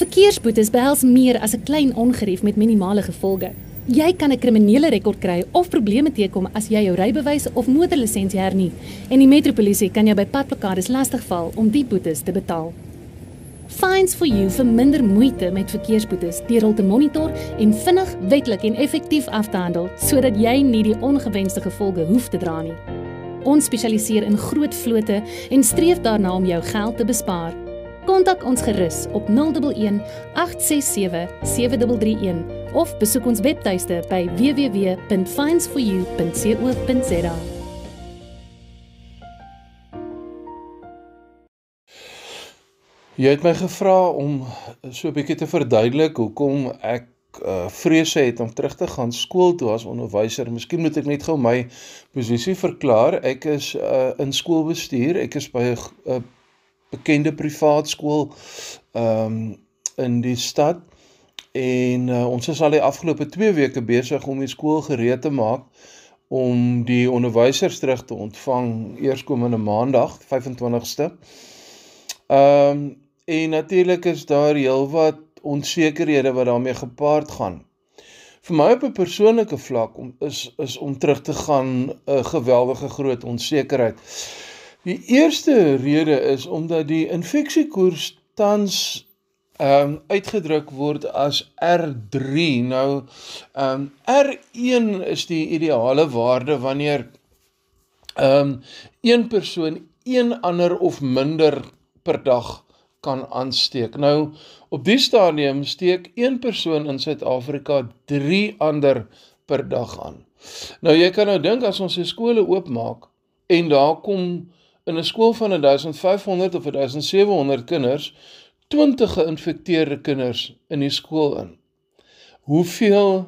Verkeersboetes behels meer as 'n klein ongerief met minimale gevolge. Jy kan 'n kriminele rekord kry of probleme teekom as jy jou rybewys of motorlisensie hernie en die metropolisie kan jou by padplakkades lastigval om die boetes te betaal. Fines for you vir minder moeite met verkeersboetes deur hul te monitor en vinnig, wetlik en effektief af te handel sodat jy nie die ongewenste gevolge hoef te dra nie. Ons spesialiseer in groot vlote en streef daarna om jou geld te bespaar. Kontak ons gerus op 011 867 7331 of besoek ons webtuiste by www.finds4u.co.za. Jy het my gevra om so 'n bietjie te verduidelik hoekom ek uh vrese het om terug te gaan skool toe as onderwyser. Miskien moet ek net gou my posisie verklaar. Ek is uh in skoolbestuur. Ek is by 'n uh, bekende privaat skool ehm um, in die stad en uh, ons is al die afgelope 2 weke besig om die skool gereed te maak om die onderwysers terug te ontvang eerskomende maandag 25ste. Ehm um, en natuurlik is daar heelwat onsekerhede wat daarmee gepaard gaan. Vir my op 'n persoonlike vlak om is is om terug te gaan 'n geweldige groot onsekerheid. Die eerste rede is omdat die infeksiekoers tans ehm um, uitgedruk word as R3. Nou ehm um, R1 is die ideale waarde wanneer ehm um, een persoon een ander of minder per dag kan aansteek. Nou op die stadium steek een persoon in Suid-Afrika 3 ander per dag aan. Nou jy kan nou dink as ons se skole oopmaak en daar kom in 'n skool van 1500 of 1700 kinders 20 geïnfekteerde kinders in die skool in. Hoeveel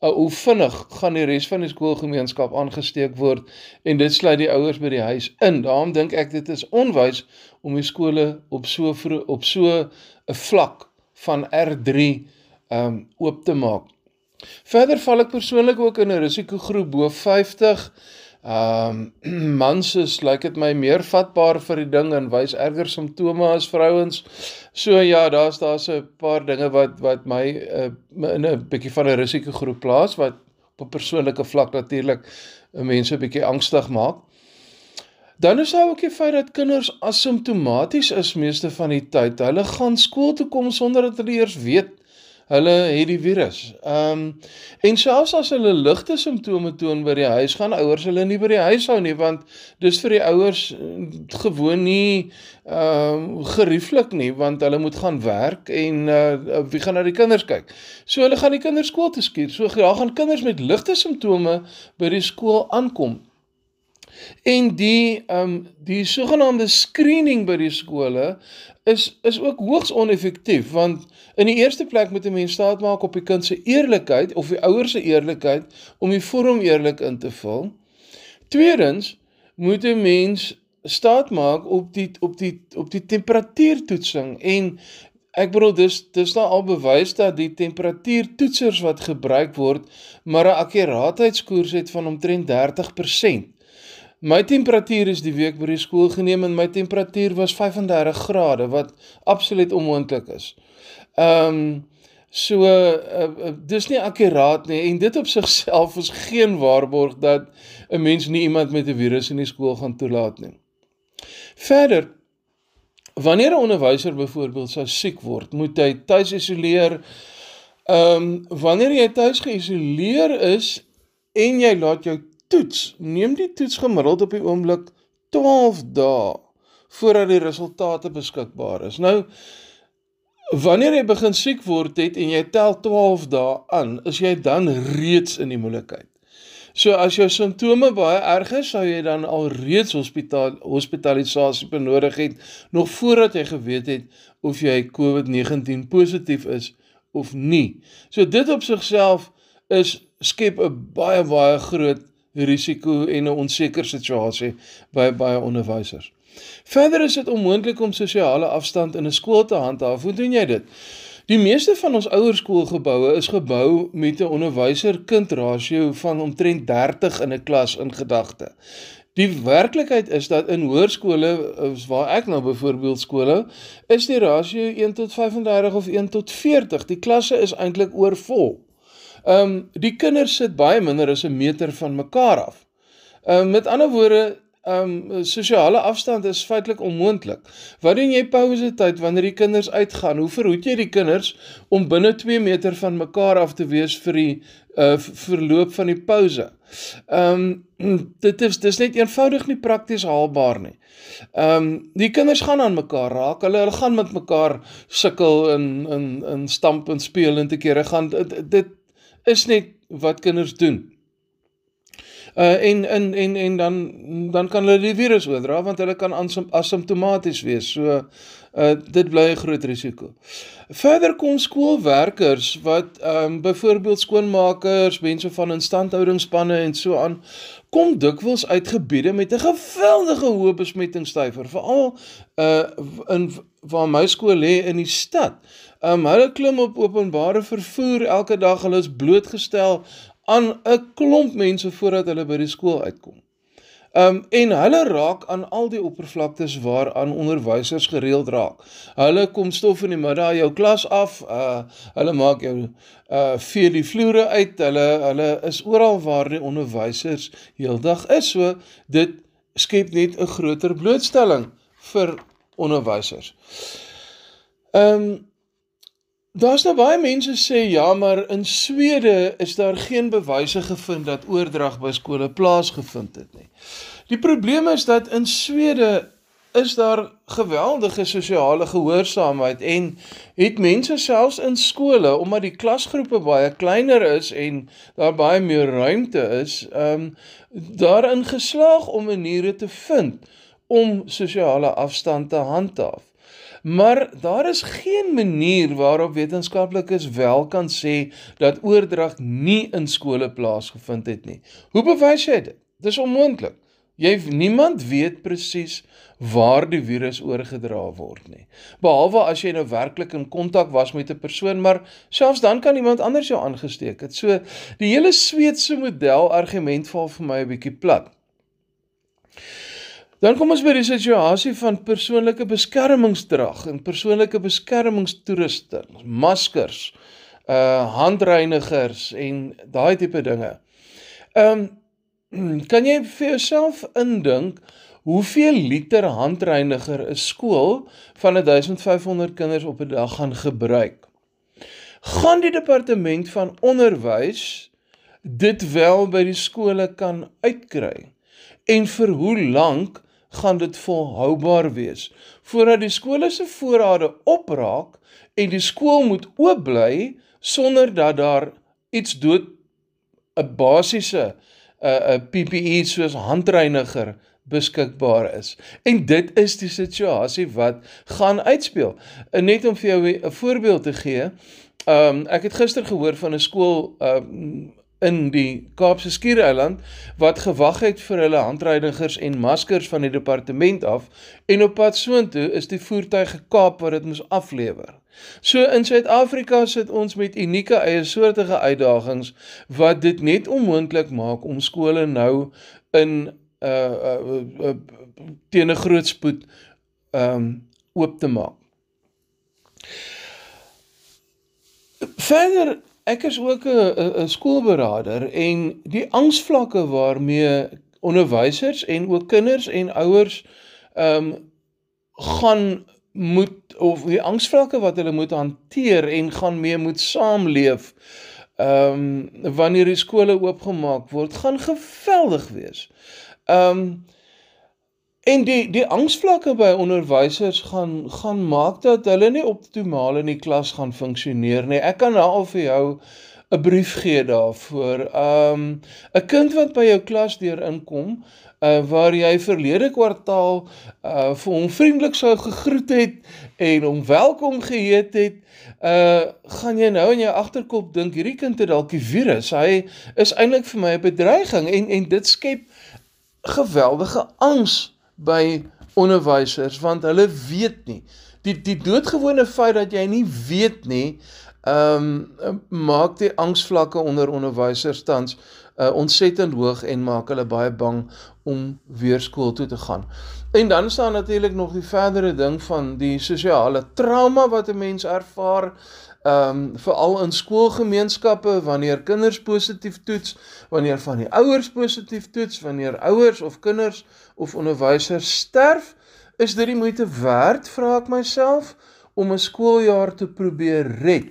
uh, hoe vinnig gaan die res van die skoolgemeenskap aangesteek word en dit sluit die ouers by die huis in. Daarom dink ek dit is onwys om die skole op so op so 'n vlak van R3 um oop te maak. Verder val ek persoonlik ook in 'n risikogroep bo 50 Ehm um, mans is lyk like dit my meer vatbaar vir die ding en wys erger simptome as vrouens. So ja, daar's daar's 'n paar dinge wat wat my uh, in 'n bietjie van 'n risikogroep plaas wat op 'n persoonlike vlak natuurlik mense 'n bietjie angstig maak. Dan is daar ook die feit dat kinders asymptomaties is meeste van die tyd. Hulle gaan skool toe kom sonder dat hulle eers weet hulle het die virus. Ehm um, en selfs as hulle ligte simptome toon by die huis, gaan ouers hulle nie by die huis hou nie want dis vir die ouers eh, gewoon nie ehm um, gerieflik nie want hulle moet gaan werk en uh, wie gaan na die kinders kyk. So hulle gaan die kinders skool toe skuur. So daar gaan kinders met ligte simptome by die skool aankom. En die ehm um, die sogenaamde screening by die skole is is ook hoogs oneffektief want in die eerste plek moet 'n mens staat maak op die kind se eerlikheid of die ouers se eerlikheid om die vorm eerlik in te vul. Tweedens moet 'n mens staat maak op die op die op die temperatuurtoetsing en ek bedoel dis dis nou al bewys dat die temperatuurtoetsers wat gebruik word maar 'n akkuraatheidskoers het van omtrent 30%. My temperatuur is die week by die skool geneem en my temperatuur was 35 grade wat absoluut onmoontlik is. Ehm um, so uh, uh, dis nie akkuraat nie en dit op sigself is geen waarborg dat 'n mens nie iemand met 'n virus in die skool gaan toelaat nie. Verder wanneer 'n onderwyser byvoorbeeld sou siek word, moet hy tuis isoleer. Ehm um, wanneer jy tuis geïsoleer is en jy laat jou toets, neem die toets gemiddeld op die oomblik 12 dae voordat die resultate beskikbaar is. Nou wanneer jy begin siek word het en jy tel 12 dae aan, is jy dan reeds in die moeilikheid. So as jou simptome baie erg is, sou jy dan al reeds hospitaal hospitalisasie benodig het nog voordat jy geweet het of jy COVID-19 positief is of nie. So dit op sigself is skep 'n baie baie groot risiko en 'n onseker situasie by baie onderwysers. Verder is dit onmoontlik om sosiale afstand in 'n skool te handhaaf. Hoe doen jy dit? Die meeste van ons ouerskoolgeboue is gebou met 'n onderwyser-kind rasio van omtrent 30 in 'n klas in gedagte. Die werklikheid is dat in hoërskole waar ek nou byvoorbeeld skole is die rasio 1 tot 35 of 1 tot 40. Die klasse is eintlik oorvol. Ehm um, die kinders sit baie minder as 'n meter van mekaar af. Ehm um, met ander woorde ehm um, sosiale afstand is feitelik onmoontlik. Wat doen jy pouse tyd wanneer die kinders uitgaan? Hoe verhoed jy die kinders om binne 2 meter van mekaar af te wees vir die uh verloop van die pouse? Ehm um, dit is dis net eenvoudig nie prakties haalbaar nie. Ehm um, die kinders gaan aan mekaar raak. Hulle hulle gaan met mekaar sukkel in in in stamp en speel en te kere gaan dit, dit is net wat kinders doen. Uh en en en en dan dan kan hulle die virus oordra want hulle kan asymptomaties wees. So uh dit bly 'n groot risiko. Verder kom skoolwerkers wat ehm um, byvoorbeeld skoonmakers, mense van instandhoudingsspanne en so aan kom dikwels uit gebiede met 'n geweldige hoë besmettingssyfer, veral uh in waar my skool lê in die stad. Ehm um, hulle klim op openbare vervoer elke dag, hulle is blootgestel aan 'n klomp mense voordat hulle by die skool uitkom. Um en hulle raak aan al die oppervlaktes waaraan onderwysers gereeld raak. Hulle kom stof in die middag jou klas af, uh hulle maak jou uh vee die vloere uit. Hulle hulle is oral waar die onderwysers heeldag is. So dit skep net 'n groter blootstelling vir onderwysers. Um Daar's nou baie mense sê ja, maar in Swede is daar geen bewyse gevind dat oordrag by skole plaasgevind het nie. Die probleem is dat in Swede is daar geweldige sosiale gehoorsaamheid en het mense selfs in skole omdat die klasgroepe baie kleiner is en daar baie meer ruimte is, ehm um, daarin geslaag om maniere te vind om sosiale afstand te handhaaf. Maar daar is geen manier waarop wetenskaplikes wel kan sê dat oordrag nie in skole plaasgevind het nie. Hoe bewys jy dit? Dis onmoontlik. Jy niemand weet presies waar die virus oorgedra word nie. Behalwe as jy nou werklik in kontak was met 'n persoon, maar selfs dan kan iemand anders jou aangesteek het. So die hele Sweedse model argument val vir my 'n bietjie plat. Dan kom ons by die situasie van persoonlike beskermingsdrag en persoonlike beskermingstoerusting, maskers, uh handreinigers en daai tipe dinge. Ehm um, kan jy vir jouself indink hoeveel liter handreiniger 'n skool van 1500 kinders op 'n dag gaan gebruik? Gaan die departement van onderwys dit wel by die skole kan uitkry? En vir hoe lank gaan dit volhoubaar wees voordat die skole se voorrade opraak en die skool moet oop bly sonder dat daar iets dood 'n basiese 'n uh, 'n PPE soos handreiniger beskikbaar is. En dit is die situasie wat gaan uitspeel. Net om vir jou 'n voorbeeld te gee, um, ek het gister gehoor van 'n skool um, in die Kaapse Skiereiland wat gewag het vir hulle handreinigers en maskers van die departement af en op pad soontoe is die voertuig gekaap wat dit moes aflewer. So in Suid-Afrika sit ons met unieke eie soortige uitdagings wat dit net onmoontlik maak om skole nou in 'n uh, uh, uh, uh, teen 'n groot spoed um oop te maak. Verder Ek is ook 'n skoolberader en die angsvlakke waarmee onderwysers en ook kinders en ouers ehm um, gaan moet of die angsvlakke wat hulle moet hanteer en gaan mee moet saamleef ehm um, wanneer die skole oopgemaak word, gaan geweldig wees. Ehm um, En die die angsvlakke by onderwysers gaan gaan maak dat hulle nie optimaal in die klas gaan funksioneer nie. Ek kan nou al vir jou 'n brief gee daarvoor. Um 'n kind wat by jou klas deur inkom, uh waar jy verlede kwartaal uh vir hom vriendelik sou gegroet het en hom welkom geheet het, uh gaan jy nou in jou agterkop dink hierdie kind het dalk die virus. Hy is eintlik vir my 'n bedreiging en en dit skep geweldige angs by onderwysers want hulle weet nie. Die die doodgewone feit dat jy nie weet nie, ehm um, maak die angsvlakke onder onderwysers tans uh, ontsettend hoog en maak hulle baie bang om weer skool toe te gaan. En dan staan natuurlik nog die verdere ding van die sosiale trauma wat 'n mens ervaar ehm um, veral in skoolgemeenskappe wanneer kinders positief toets, wanneer van die ouers positief toets, wanneer ouers of kinders of onderwysers sterf, is dit die moeite werd, vra ek myself, om 'n skooljaar te probeer red.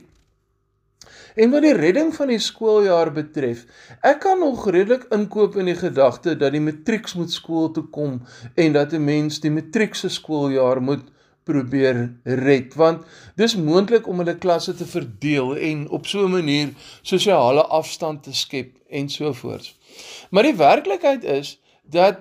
En wat die redding van die skooljaar betref, ek kan nog redelik inkoop in die gedagte dat die matrieks moet skool toe kom en dat 'n mens die matriekse skooljaar moet probeer red want dis moontlik om hulle klasse te verdeel en op so 'n manier sosiale afstand te skep en so voort. Maar die werklikheid is dat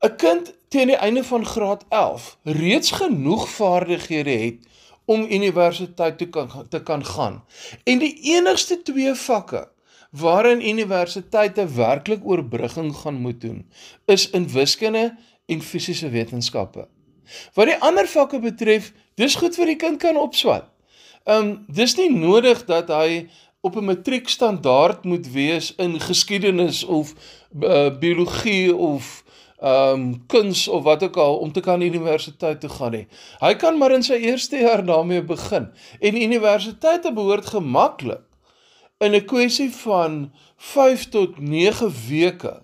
'n kind teen die einde van graad 11 reeds genoeg vaardighede het om universiteit toe kan te kan gaan. En die enigste twee vakke waarin universiteite werklik oorbrugging gaan moet doen, is in wiskunde en fisiese wetenskappe. Wat die ander vakke betref, dis goed vir die kind kan opswat. Um dis nie nodig dat hy op 'n matriekstandaard moet wees in geskiedenis of uh, biologie of ehm um, kuns of wat ook al om te kan universiteit toe gaan nie. Hy kan maar in sy eerste jaar daarmee begin. En universiteite behoort gemaklik in 'n kwessie van 5 tot 9 weke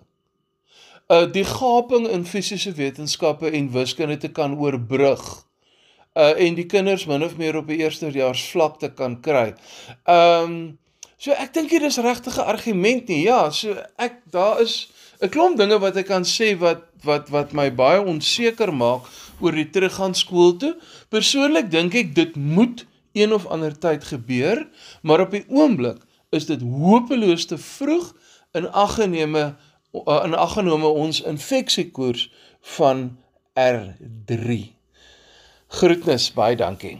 uh die gaping in fisiese wetenskappe en wiskunde te kan oorbrug. Uh en die kinders min of meer op die eerstejaars vlak te kan kry. Ehm um, so ek dink hier is regtig 'n argument nie. Ja, so ek daar is 'n klomp dinge wat ek kan sê wat wat wat my baie onseker maak oor die teruggaan skool toe. Persoonlik dink ek dit moet een of ander tyd gebeur, maar op die oomblik is dit hopeloos te vroeg in aggeneme in aggenome ons infeksiekoers van R3. Groetnis, baie dankie.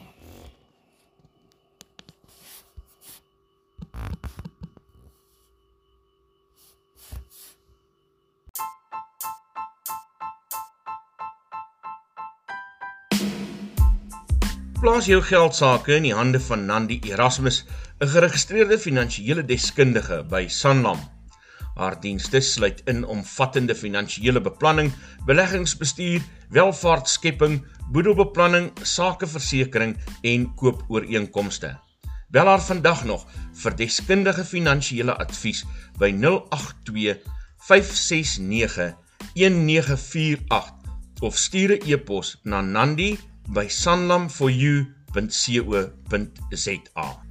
Plaas jou geld sake in die hande van Nandi Erasmus, 'n geregistreerde finansiële deskundige by Sanlam. Haar dienste sluit in omvattende finansiële beplanning, beleggingsbestuur, welvaartskepping, boedelbeplanning, sakeversekering en koopooreenkomste. Bel haar vandag nog vir deskundige finansiële advies by 082 569 1948 of stuur 'n e-pos na nandi by sanlamforyou.co.za